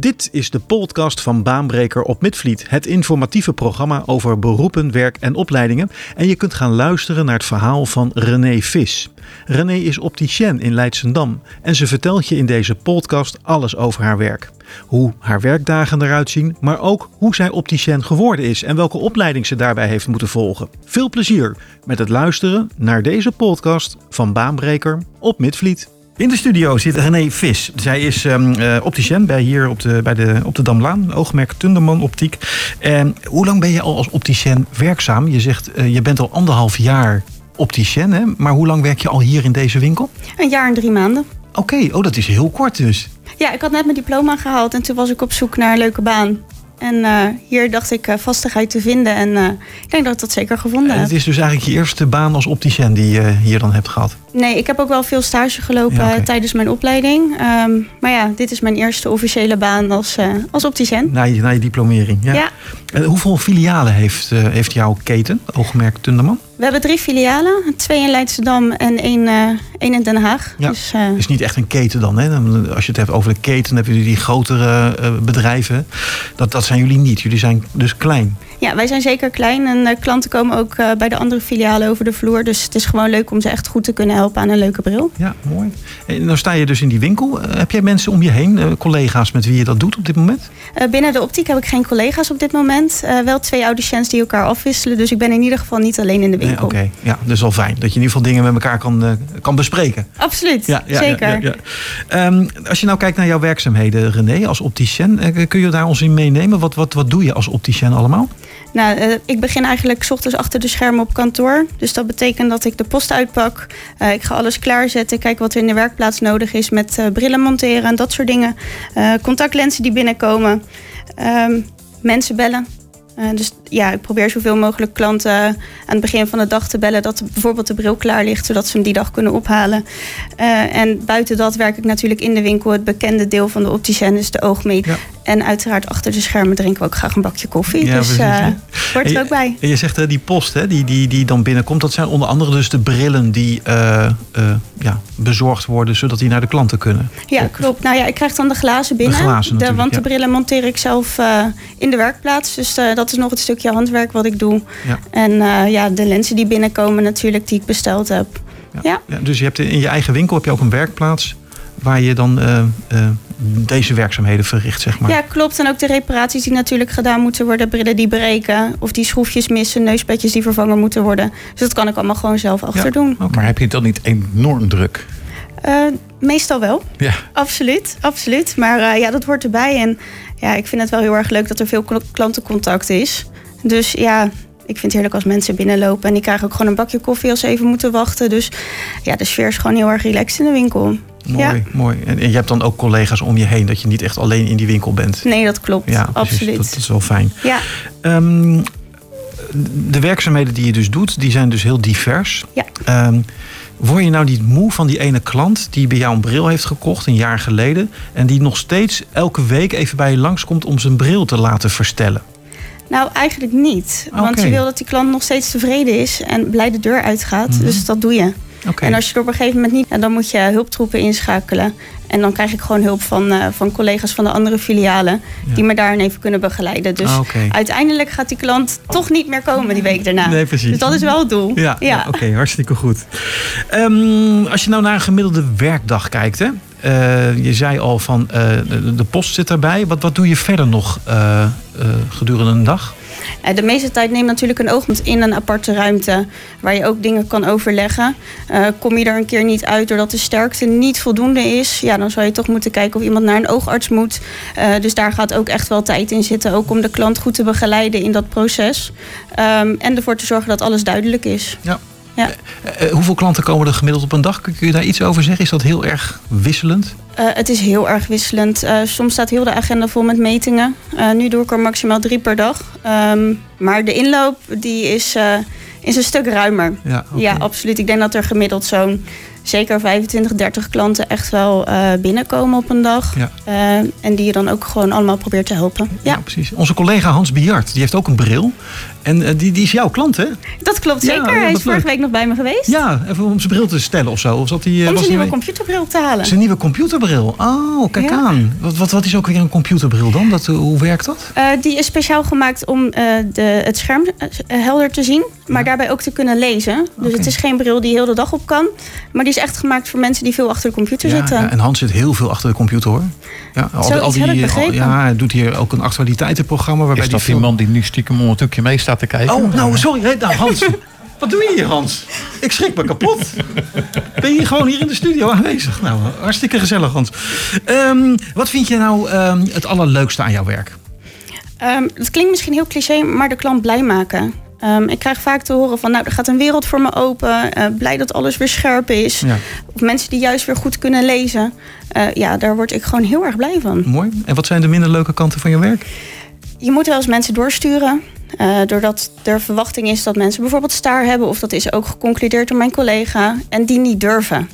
Dit is de podcast van Baanbreker op Midvliet, het informatieve programma over beroepen, werk en opleidingen. En je kunt gaan luisteren naar het verhaal van René Vis. René is opticien in Leidsendam en ze vertelt je in deze podcast alles over haar werk. Hoe haar werkdagen eruit zien, maar ook hoe zij opticien geworden is en welke opleiding ze daarbij heeft moeten volgen. Veel plezier met het luisteren naar deze podcast van Baanbreker op Midvliet. In de studio zit René Vis. Zij is um, uh, opticien bij hier op de, bij de, op de Damlaan, oogmerk Tunderman Optiek. En hoe lang ben je al als opticien werkzaam? Je zegt, uh, je bent al anderhalf jaar opticien, hè? maar hoe lang werk je al hier in deze winkel? Een jaar en drie maanden. Oké, okay. oh, dat is heel kort dus. Ja, ik had net mijn diploma gehaald en toen was ik op zoek naar een leuke baan. En uh, hier dacht ik uh, vastigheid te vinden. En uh, ik denk dat ik dat zeker gevonden heb. Het is dus eigenlijk je eerste baan als opticien die je hier dan hebt gehad? Nee, ik heb ook wel veel stage gelopen ja, okay. tijdens mijn opleiding. Um, maar ja, dit is mijn eerste officiële baan als, als opticien. Na je, na je diplomering, ja. ja. En hoeveel filialen heeft, heeft jouw keten, oogmerk Tunderman? We hebben drie filialen. Twee in Leidschendam en één, uh, één in Den Haag. Ja, dus, uh, is niet echt een keten dan. Hè? Als je het hebt over de keten, dan heb je die grotere uh, bedrijven. Dat, dat zijn jullie niet. Jullie zijn dus klein. Ja, wij zijn zeker klein. En uh, klanten komen ook uh, bij de andere filialen over de vloer. Dus het is gewoon leuk om ze echt goed te kunnen helpen aan een leuke bril. Ja, mooi. En dan sta je dus in die winkel. Uh, heb jij mensen om je heen, collega's met wie je dat doet op dit moment? binnen de optiek heb ik geen collega's op dit moment. wel twee audiciëns die elkaar afwisselen. Dus ik ben in ieder geval niet alleen in de winkel. Oké, okay. ja, dus al fijn. Dat je in ieder geval dingen met elkaar kan, kan bespreken. Absoluut, ja, ja, zeker. Ja, um, als je nou kijkt naar jouw werkzaamheden, René, als opticien. kun je daar ons in meenemen? Wat, wat, wat doe je als opticien allemaal? Nou, uh, ik begin eigenlijk 's ochtends achter de schermen op kantoor. Dus dat betekent dat ik de post uitpak. Uh, ik ga alles klaarzetten, kijk wat er in de werkplaats nodig is met uh, brillen monteren en dat soort dingen. contactlenzen die binnenkomen. Um, mensen bellen. Uh, dus ja, ik probeer zoveel mogelijk klanten aan het begin van de dag te bellen dat bijvoorbeeld de bril klaar ligt, zodat ze hem die dag kunnen ophalen. Uh, en buiten dat werk ik natuurlijk in de winkel. Het bekende deel van de opticien is de oogmeet. Ja. En uiteraard achter de schermen drinken we ook graag een bakje koffie. Ja, dus uh, hoort er ook bij. En je zegt die post hè, die, die, die dan binnenkomt, dat zijn onder andere dus de brillen die ja, bezorgd worden zodat die naar de klanten kunnen. Ja, klopt. Nou ja, ik krijg dan de glazen binnen. De glazen de, want ja. de brillen monteer ik zelf in de werkplaats. Dus dat is nog het stukje handwerk wat ik doe. Ja. En ja, de lenzen die binnenkomen natuurlijk die ik besteld heb. Ja. ja. dus je hebt in je eigen winkel heb je ook een werkplaats waar je dan uh, uh, deze werkzaamheden verricht, zeg maar. Ja, klopt. En ook de reparaties die natuurlijk gedaan moeten worden. Brillen die breken of die schroefjes missen, neuspetjes die vervangen moeten worden. Dus dat kan ik allemaal gewoon zelf achter ja. doen. Okay. Maar heb je dan niet enorm druk? Uh, meestal wel. Ja. Absoluut, absoluut. Maar ja, dat hoort erbij. En ja, ik vind het wel heel erg leuk dat er veel klantencontact is. Dus ja, ik vind het heerlijk als mensen binnenlopen. En die krijgen ook gewoon een bakje koffie als ze even moeten wachten. Dus ja, de sfeer is gewoon heel erg relaxed in de winkel. Mooi, ja. mooi. En, en je hebt dan ook collega's om je heen, dat je niet echt alleen in die winkel bent. Nee, dat klopt. Ja, absoluut. Dat, dat, is wel fijn. Ja. Um, de werkzaamheden die je dus doet, die zijn dus heel divers. Ja. Um, word je nou niet moe van die ene klant die bij jou een bril heeft gekocht een jaar geleden en die nog steeds elke week even bij je langskomt om zijn bril te laten verstellen? Nou, eigenlijk niet. Want je wil dat die klant nog steeds tevreden is en blij de deur uitgaat. Mhm. Dus dat doe je. En als je er op een gegeven moment niet, dan moet je hulptroepen inschakelen. En dan krijg ik gewoon hulp van, uh, van collega's van de andere filialen. Ja. Die me daarin even kunnen begeleiden. Dus Ah, uiteindelijk gaat die klant toch niet meer komen die week daarna. Nee, precies. Dus dat is wel het doel. Ja, ja. oké, hartstikke goed. Um, als je nou naar een gemiddelde werkdag kijkt, hè? Uh, je zei al van uh, de, post zit erbij. Wat, wat doe je verder nog gedurende een dag? De meeste tijd neemt natuurlijk een oogpunt in een aparte ruimte waar je ook dingen kan overleggen. Uh, kom je er een keer niet uit doordat de sterkte niet voldoende is, ja, dan zou je toch moeten kijken of iemand naar een oogarts moet. Uh, dus daar gaat ook echt wel tijd in zitten, ook om de klant goed te begeleiden in dat proces. Um, en ervoor te zorgen dat alles duidelijk is. Ja. Ja. Uh, hoeveel klanten komen er gemiddeld op een dag? Kun je daar iets over zeggen? Is dat heel erg wisselend? Uh, het is heel erg wisselend. Uh, soms staat heel de agenda vol met metingen. Nu doe ik er maximaal drie per dag. Um, maar de inloop die is, is een stuk ruimer. Ja, okay. ja, absoluut. Ik denk dat er gemiddeld zo'n zeker 25, 30 klanten echt wel eh, binnenkomen op een dag. Ja. Eh, en die je dan ook gewoon allemaal probeert te helpen. Ja. Ja, precies. Onze collega Hans Biart, die heeft ook een bril. En eh, die, die is jouw klant, hè? dat klopt zeker. ja, Hij is vorige week nog bij me geweest. Ja, even om zijn bril te stellen of zo. Of zat die, om zijn nieuwe mee- computerbril te halen. Zijn nieuwe computerbril. Oh, kijk aan. Wat, wat, wat is ook weer een computerbril dan? Dat, hoe werkt dat? Die is speciaal gemaakt om de, het scherm helder te zien, maar daarbij ook te kunnen lezen. Dus het is geen bril die heel de dag op kan, maar die echt gemaakt voor mensen die veel achter de computer Ja, zitten. ja, en Hans zit heel veel achter de computer hoor. Ja, al, Zoiets had ik al- begrepen. ja, hij doet hier ook een actualiteitenprogramma waarbij Is die dat die veel- man die nu stiekem om het hoekje mee staat te kijken? Oh, nou sorry. Hé, nou, Hans. Wat doe je hier, Hans? Ik schrik me kapot. Ben je gewoon hier in de studio aanwezig? Nou, hartstikke gezellig, Hans. Ehm, wat vind je nou ehm, het allerleukste aan jouw werk? Ehm, het klinkt misschien heel cliché, maar de klant blij maken. Ehm, ik krijg vaak te horen van, nou, er gaat een wereld voor me open. eh, blij dat alles weer scherp is. Ja, Of mensen die juist weer goed kunnen lezen. Eh, ja, daar word ik gewoon heel erg blij van. mooi. En wat zijn de minder leuke kanten van je werk? Je moet wel eens mensen doorsturen. eh, doordat er verwachting is dat mensen bijvoorbeeld staar hebben. Of dat is ook geconcludeerd door mijn collega. En die niet durven.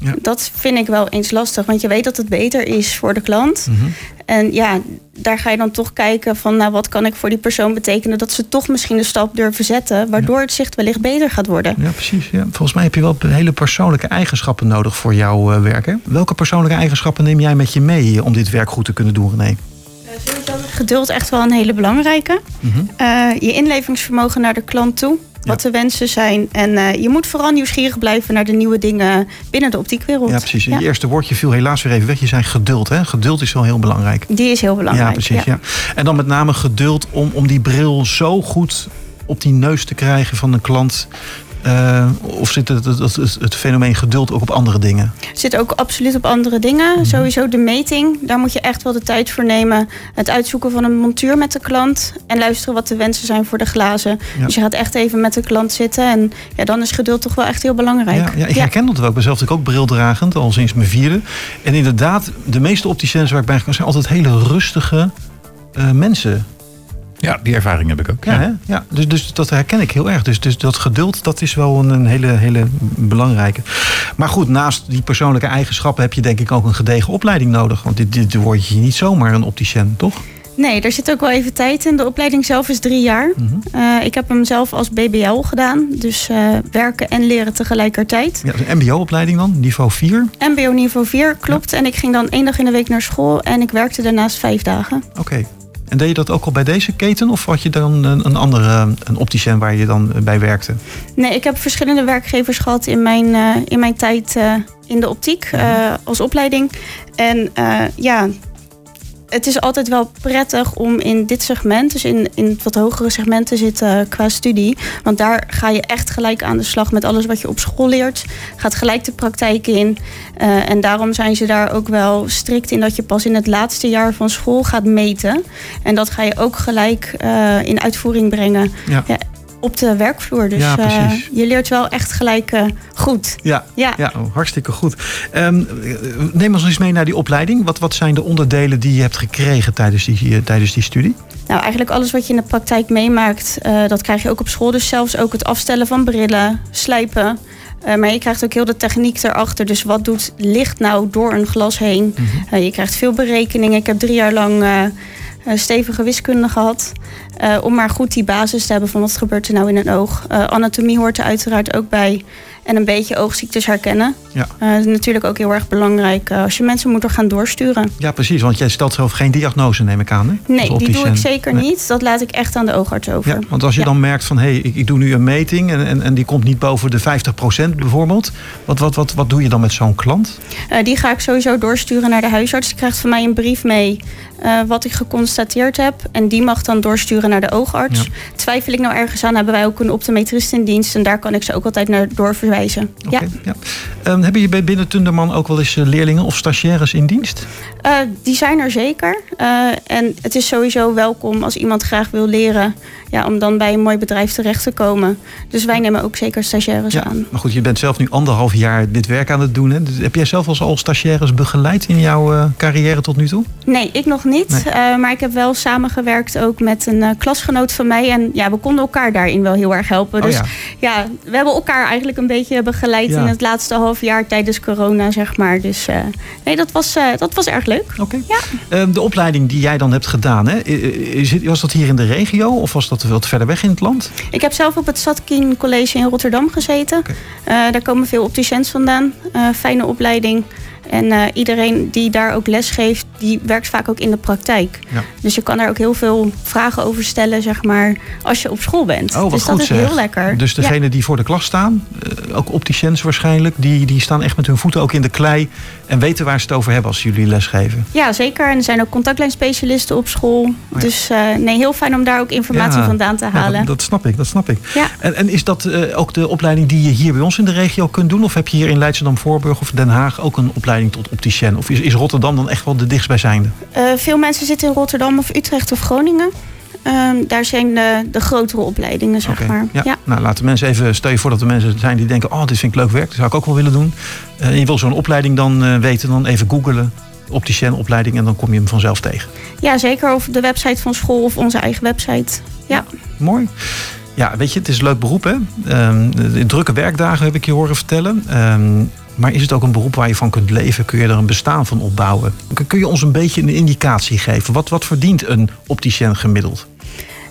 Ja. Dat vind ik wel eens lastig. Want je weet dat het beter is voor de klant. Mhm. En ja, daar ga je dan toch kijken van... nou, wat kan ik voor die persoon betekenen... dat ze toch misschien de stap durven zetten... waardoor het zicht wellicht beter gaat worden. Ja, precies. Ja. Volgens mij heb je wel hele persoonlijke eigenschappen nodig voor jouw eh, werk. Hè? Welke persoonlijke eigenschappen neem jij met je mee om dit werk goed te kunnen doen, René? Geduld echt wel een hele belangrijke. Mhm. Eh, je inlevingsvermogen naar de klant toe. Wat de wensen zijn. En eh, je moet vooral nieuwsgierig blijven naar de nieuwe dingen binnen de optiekwereld. Ja, precies. Je eerste woordje viel helaas weer even weg. Je zei geduld. Hè? Geduld is wel heel belangrijk. Die is heel belangrijk. Ja, precies. Ja. En dan met name geduld om, om die bril zo goed op die neus te krijgen van een klant. Eh, of zit het, het, het, het fenomeen geduld ook op andere dingen? Zit ook absoluut op andere dingen. Mhm. Sowieso de meting. Daar moet je echt wel de tijd voor nemen. Het uitzoeken van een montuur met de klant. En luisteren wat de wensen zijn voor de glazen. Ja. Dus je gaat echt even met de klant zitten. En ja, dan is geduld toch wel echt heel belangrijk. Ja, ja, ik herken dat wel. Ik ben zelf ook brildragend, al sinds mijn vierde. En inderdaad, de meeste opticiens waar ik bij gekomen zijn altijd hele rustige eh, mensen. Ja, die ervaring heb ik ook. Ja, Ja. Hè? ja dus, dus dat herken ik heel erg. Dus, dus dat geduld, dat is wel een, een hele, hele belangrijke. Maar goed, naast die persoonlijke eigenschappen heb je denk ik ook een gedegen opleiding nodig. Want dit, dit word je niet zomaar een opticien, toch? Nee, er zit ook wel even tijd in. De opleiding zelf is drie jaar. Mhm. Eh, ik heb hem zelf als BBL gedaan. Dus eh, werken en leren tegelijkertijd. Ja, een mbo-opleiding dan, niveau 4. MBO niveau 4, klopt. En ik ging dan één dag in de week naar school. En ik werkte daarnaast vijf dagen. Oké. En deed je dat ook al bij deze keten? Of had je dan een, een andere een opticien waar je dan bij werkte? Nee, ik heb verschillende werkgevers gehad in mijn, eh, in mijn tijd eh, in de optiek eh, als opleiding. En ja, het is altijd wel prettig om in dit segment, dus in, in het wat hogere segment te zitten qua studie. Want daar ga je echt gelijk aan de slag met alles wat je op school leert. Gaat gelijk de praktijk in. Eh, en daarom zijn ze daar ook wel strikt in dat je pas in het laatste jaar van school gaat meten. En dat ga je ook gelijk eh, in uitvoering brengen Ja. Ja, op de werkvloer. Dus Ja, eh, je leert wel echt gelijk eh, goed. Ja, Ja. ja oh, hartstikke goed. Ehm, neem ons eens mee naar die opleiding. Wat, wat zijn de onderdelen die je hebt gekregen tijdens die, eh, tijdens die studie? Nou, eigenlijk alles wat je in de praktijk meemaakt, dat krijg je ook op school. Dus zelfs ook het afstellen van brillen, slijpen. Maar je krijgt ook heel de techniek erachter. Dus wat doet licht nou door een glas heen? Eh, je krijgt veel berekeningen. Ik heb drie jaar lang stevige wiskunde gehad. eh, om maar goed die basis te hebben van wat gebeurt er nou in een oog. Eh, anatomie hoort er uiteraard ook bij. En een beetje oogziektes herkennen. Ja. Eh, dat is natuurlijk ook heel erg belangrijk eh, als je mensen moet er gaan doorsturen. Ja, precies. Want jij stelt zelf geen diagnose, neem ik aan. Hè? Nee, die doe ik zeker Nee. niet. Dat laat ik echt aan de oogarts over. Ja, want als je Ja. dan merkt van hé, hey, ik, ik doe nu een meting en, en, en die komt niet boven de 50% bijvoorbeeld. Wat, wat, wat, wat doe je dan met zo'n klant? Eh, die ga ik sowieso doorsturen naar de huisarts. Die krijgt van mij een brief mee wat ik geconstateerd heb. En die mag dan doorsturen naar de oogarts. Ja. Twijfel ik nou ergens aan, hebben wij ook een optometrist in dienst. En daar kan ik ze ook altijd naar doorverwijzen. Ja. ja. Ehm, hebben je bij binnen Tunderman ook wel eens eh, leerlingen of stagiaires in dienst? Eh, die zijn er zeker. Eh, en het is sowieso welkom als iemand graag wil leren... Ja, om dan bij een mooi bedrijf terecht te komen. Dus wij nemen ook zeker stagiaires Ja, aan. maar goed, je bent zelf nu anderhalf jaar dit werk aan het doen. Hè? Dus heb jij zelf als al stagiaires begeleid in jouw eh, carrière tot nu toe? Nee, ik nog niet. Nee. Eh, maar ik heb wel samengewerkt ook met een eh, klasgenoot van mij. En ja, we konden elkaar daarin wel heel erg helpen. Oh Dus ja. ja, we hebben elkaar eigenlijk een beetje begeleid Ja. in het laatste half jaar tijdens corona, zeg maar. Dus nee, dat was, dat was erg leuk. Oké. Ja. Ehm, de opleiding die jij dan hebt gedaan, hè, was dat hier in de regio of was dat wat verder weg in het land? Ik heb zelf op het Satkien College in Rotterdam gezeten. Eh, daar komen veel opticiëns vandaan. Eh, fijne opleiding. En eh, iedereen die daar ook les geeft, die werkt vaak ook in de praktijk. Ja. Dus je kan daar ook heel veel vragen over stellen, zeg maar, als je op school bent. Oh, wat dus dat is zeg. heel lekker. Dus Ja. degene die voor de klas staan, eh, ook opticiëns waarschijnlijk, die, die staan echt met hun voeten ook in de klei en weten waar ze het over hebben als ze jullie lesgeven. Ja, zeker. En er zijn ook contactlijnspecialisten op school. Oh ja. Dus eh, nee, heel fijn om daar ook informatie vandaan te halen. dat, dat snap ik, dat snap ik. Ja. En, en is dat eh, ook de opleiding die je hier bij ons in de regio kunt doen? Of heb je hier in Leidschendam-Voorburg of Den Haag ook een opleiding tot opticien? Of is, is Rotterdam dan echt wel de dichtstbijzijnde? Eh, veel mensen zitten in Rotterdam of Utrecht of Groningen. Ehm, daar zijn de, de grotere opleidingen, zeg maar. Ja. Ja. Nou, laten mensen even, stel je voor dat er mensen zijn die denken, oh, dit vind ik leuk werk, dat zou ik ook wel willen doen. En je wil zo'n opleiding dan eh, weten, dan even googelen, opticien opleiding en dan kom je hem vanzelf tegen. ja, zeker. Of de website van school of onze eigen website. Ja. Mooi. Ja, weet je, het is een leuk beroep, hè? Ehm, de drukke werkdagen heb ik je horen vertellen. Ehm, maar is het ook een beroep waar je van kunt leven? Kun je er een bestaan van opbouwen? Kun- je ons een beetje een indicatie geven? Wat, wat verdient een opticien gemiddeld?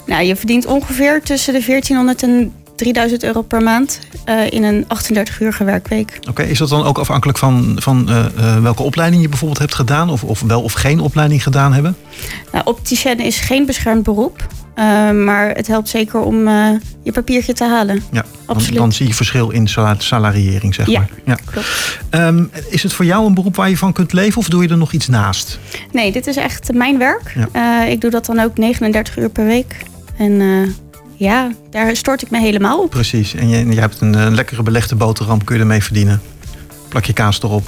Nou, je verdient ongeveer tussen de 1400 en 3000 euro per maand eh, in een 38-uurige werkweek. Oké, is dat dan ook afhankelijk van, van eh, eh, welke opleiding je bijvoorbeeld hebt gedaan? Of, of wel of geen opleiding gedaan hebben? Nou, opticien is geen beschermd beroep. maar het helpt zeker om je papiertje te halen. Ja, dan, Absoluut. dan zie je verschil in sala- salariering, zeg Ja. maar. Ja. Klopt. Ehm, is het voor jou een beroep waar je van kunt leven of doe je er nog iets naast? Nee, dit is echt mijn werk. Ja. Ik doe dat dan ook 39 uur per week. En ja, daar stort ik me helemaal op. Precies. En je, je hebt een eh, lekkere belegde boterham, kun je ermee verdienen. Plak je kaas erop.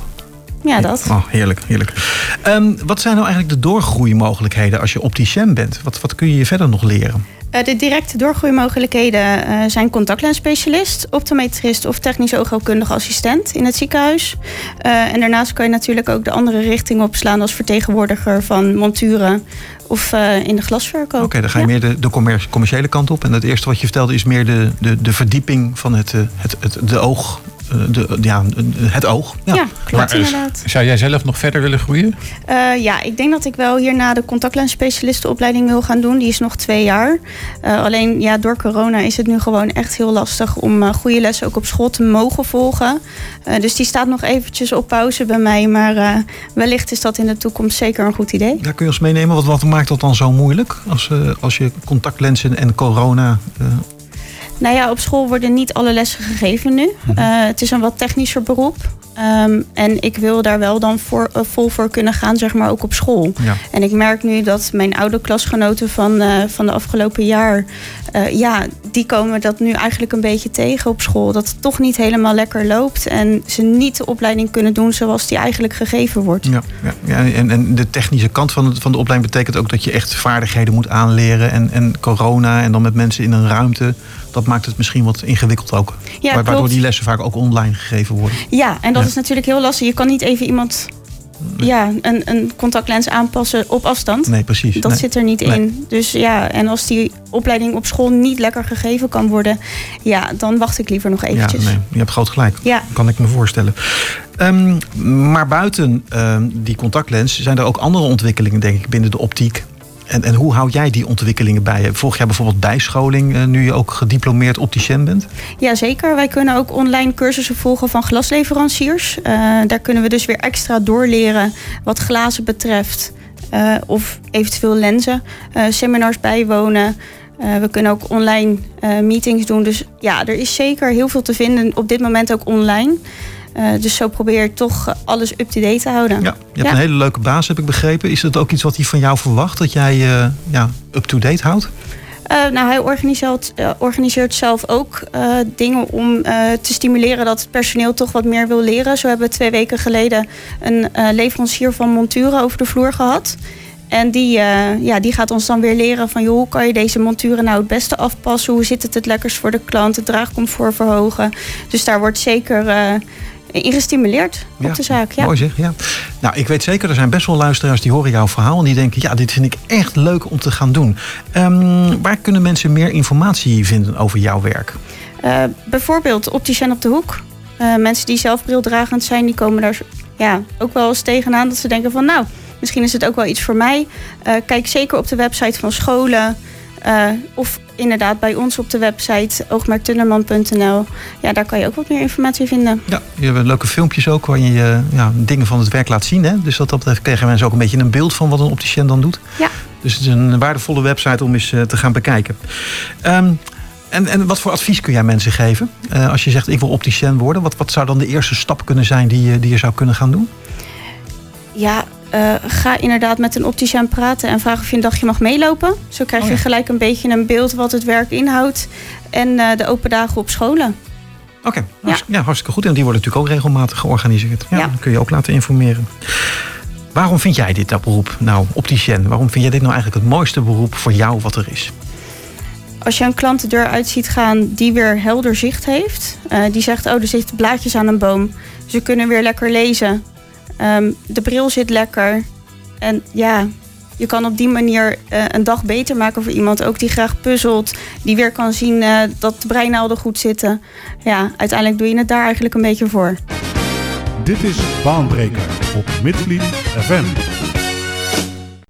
Ja, dat. Oh, heerlijk, heerlijk. Ehm, wat zijn nou eigenlijk de doorgroeimogelijkheden als je opticien bent? Wat, wat kun je je verder nog leren? Eh, de directe doorgroeimogelijkheden eh, zijn contactlensspecialist, optometrist of technisch oogheelkundige assistent in het ziekenhuis. Eh, en daarnaast kan je natuurlijk ook de andere richting opslaan als vertegenwoordiger van monturen of in de glasverkoop. Oké, dan ga je Ja. meer de, de commer- commerciële kant op. En het eerste wat je vertelde is meer de, de, de verdieping van het, het, het, de oog. Eh, De, ja, het oog. Ja, Ja. klopt Maar, eh, inderdaad. Zou jij zelf nog verder willen groeien? Eh, ja, ik denk dat ik wel hierna de contactlensspecialistenopleiding wil gaan doen. Die is nog twee jaar. Eh, alleen ja, door corona is het nu gewoon echt heel lastig om goede lessen ook op school te mogen volgen. Eh, dus die staat nog eventjes op pauze bij mij. Maar eh, wellicht is dat in de toekomst zeker een goed idee. Daar kun je ons meenemen. Wat, wat maakt dat dan zo moeilijk? Als, eh, als je contactlenzen en corona... Nou ja, op school worden niet alle lessen gegeven nu. Mhm. Eh, het is een wat technischer beroep. Ehm, en ik wil daar wel dan voor, eh, vol voor kunnen gaan, zeg maar ook op school. ja. En ik merk nu dat mijn oude klasgenoten van, eh, van de afgelopen jaar... ja, die komen dat nu eigenlijk een beetje tegen op school. Dat het toch niet helemaal lekker loopt. En ze niet de opleiding kunnen doen zoals die eigenlijk gegeven wordt. Ja, ja, ja, en, en de technische kant van, het, van de opleiding betekent ook dat je echt vaardigheden moet aanleren. En, en corona en dan met mensen in een ruimte, dat maakt het misschien wat ingewikkeld ook. Ja, Wa- Waardoor klopt. die lessen vaak ook online gegeven worden. Ja, en dat Ja. is natuurlijk heel lastig. Je kan niet even iemand ja, een, een contactlens aanpassen op afstand. Nee, precies. Dat Nee. zit er niet Nee. in. Dus ja, en als die opleiding op school niet lekker gegeven kan worden, ja, dan wacht ik liever nog Ja, eventjes. nee, je hebt groot gelijk. Ja. Kan ik me voorstellen. Ehm, maar buiten ehm, die contactlens zijn er ook andere ontwikkelingen, denk ik, binnen de optiek. En, en hoe hou jij die ontwikkelingen bij? Volg jij bijvoorbeeld bijscholing eh, nu je ook gediplomeerd opticien bent? Jazeker, wij kunnen ook online cursussen volgen van glasleveranciers. Eh, daar kunnen we dus weer extra doorleren wat glazen betreft. eh, of eventueel lenzen. Seminars bijwonen. We kunnen ook online meetings doen. Dus ja, er is zeker heel veel te vinden. Op dit moment ook online. Eh, dus zo probeer ik toch alles up-to-date te houden. Ja, je hebt Ja. een hele leuke baas, heb ik begrepen. Is dat ook iets wat hij van jou verwacht? Dat jij eh, ja, up-to-date houdt? Eh, nou, hij organiseert, organiseert zelf ook dingen om te stimuleren dat het personeel toch wat meer wil leren. Zo hebben we twee weken geleden een leverancier van monturen over de vloer gehad. En die, ja, die gaat ons dan weer leren van joh, hoe kan je deze monturen nou het beste afpassen? Hoe zit het het lekkerst voor de klant? Het draagcomfort verhogen. Dus daar wordt zeker in gestimuleerd Ja, op de zaak. Ja. Mooi zeg, ja. Nou, ik weet zeker, er zijn best wel luisteraars die horen jouw verhaal... en die denken, ja, dit vind ik echt leuk om te gaan doen. Ehm, waar kunnen mensen meer informatie vinden over jouw werk? Eh, bijvoorbeeld Opticien op de Hoek. Uh, mensen die zelf brildragend zijn, die komen daar ja, ook wel eens tegenaan dat ze denken van nou, misschien is het ook wel iets voor mij. Uh, kijk zeker op de website van scholen. Uh, of inderdaad bij ons op de website oogmerktunnerman.nl. Ja, daar kan je ook wat meer informatie vinden. Ja, je hebt leuke filmpjes ook waar je ja, dingen van het werk laat zien. Hè? Dus dat, dat krijgen mensen ook een beetje een beeld van wat een opticien dan doet. Ja. Dus het is een waardevolle website om eens uh, te gaan bekijken. Um, en, en wat voor advies kun jij mensen geven? Uh, als je zegt ik wil opticien worden, wat, wat zou dan de eerste stap kunnen zijn die je, die je zou kunnen gaan doen? Ja, uh, ga inderdaad met een opticien praten en vraag of je een dagje mag meelopen. Zo krijg je oh ja. gelijk een beetje een beeld wat het werk inhoudt. En uh, de open dagen op scholen. Oké, okay. ja. ja. hartstikke goed. En die worden natuurlijk ook regelmatig georganiseerd. Ja, ja. Dan kun je ook laten informeren. Waarom vind jij dit dat beroep nou, opticien? Waarom vind jij dit nou eigenlijk het mooiste beroep voor jou wat er is? Als je een klant de deur uit ziet gaan die weer helder zicht heeft. Uh, die zegt, oh, er zitten blaadjes aan een boom. Ze kunnen weer lekker lezen. Um, de bril zit lekker. En ja, je kan op die manier uh, een dag beter maken voor iemand. Ook die graag puzzelt. Die weer kan zien uh, dat de breinaalden goed zitten. Ja, uiteindelijk doe je het daar eigenlijk een beetje voor. Dit is Baanbreker op Midvliet FM.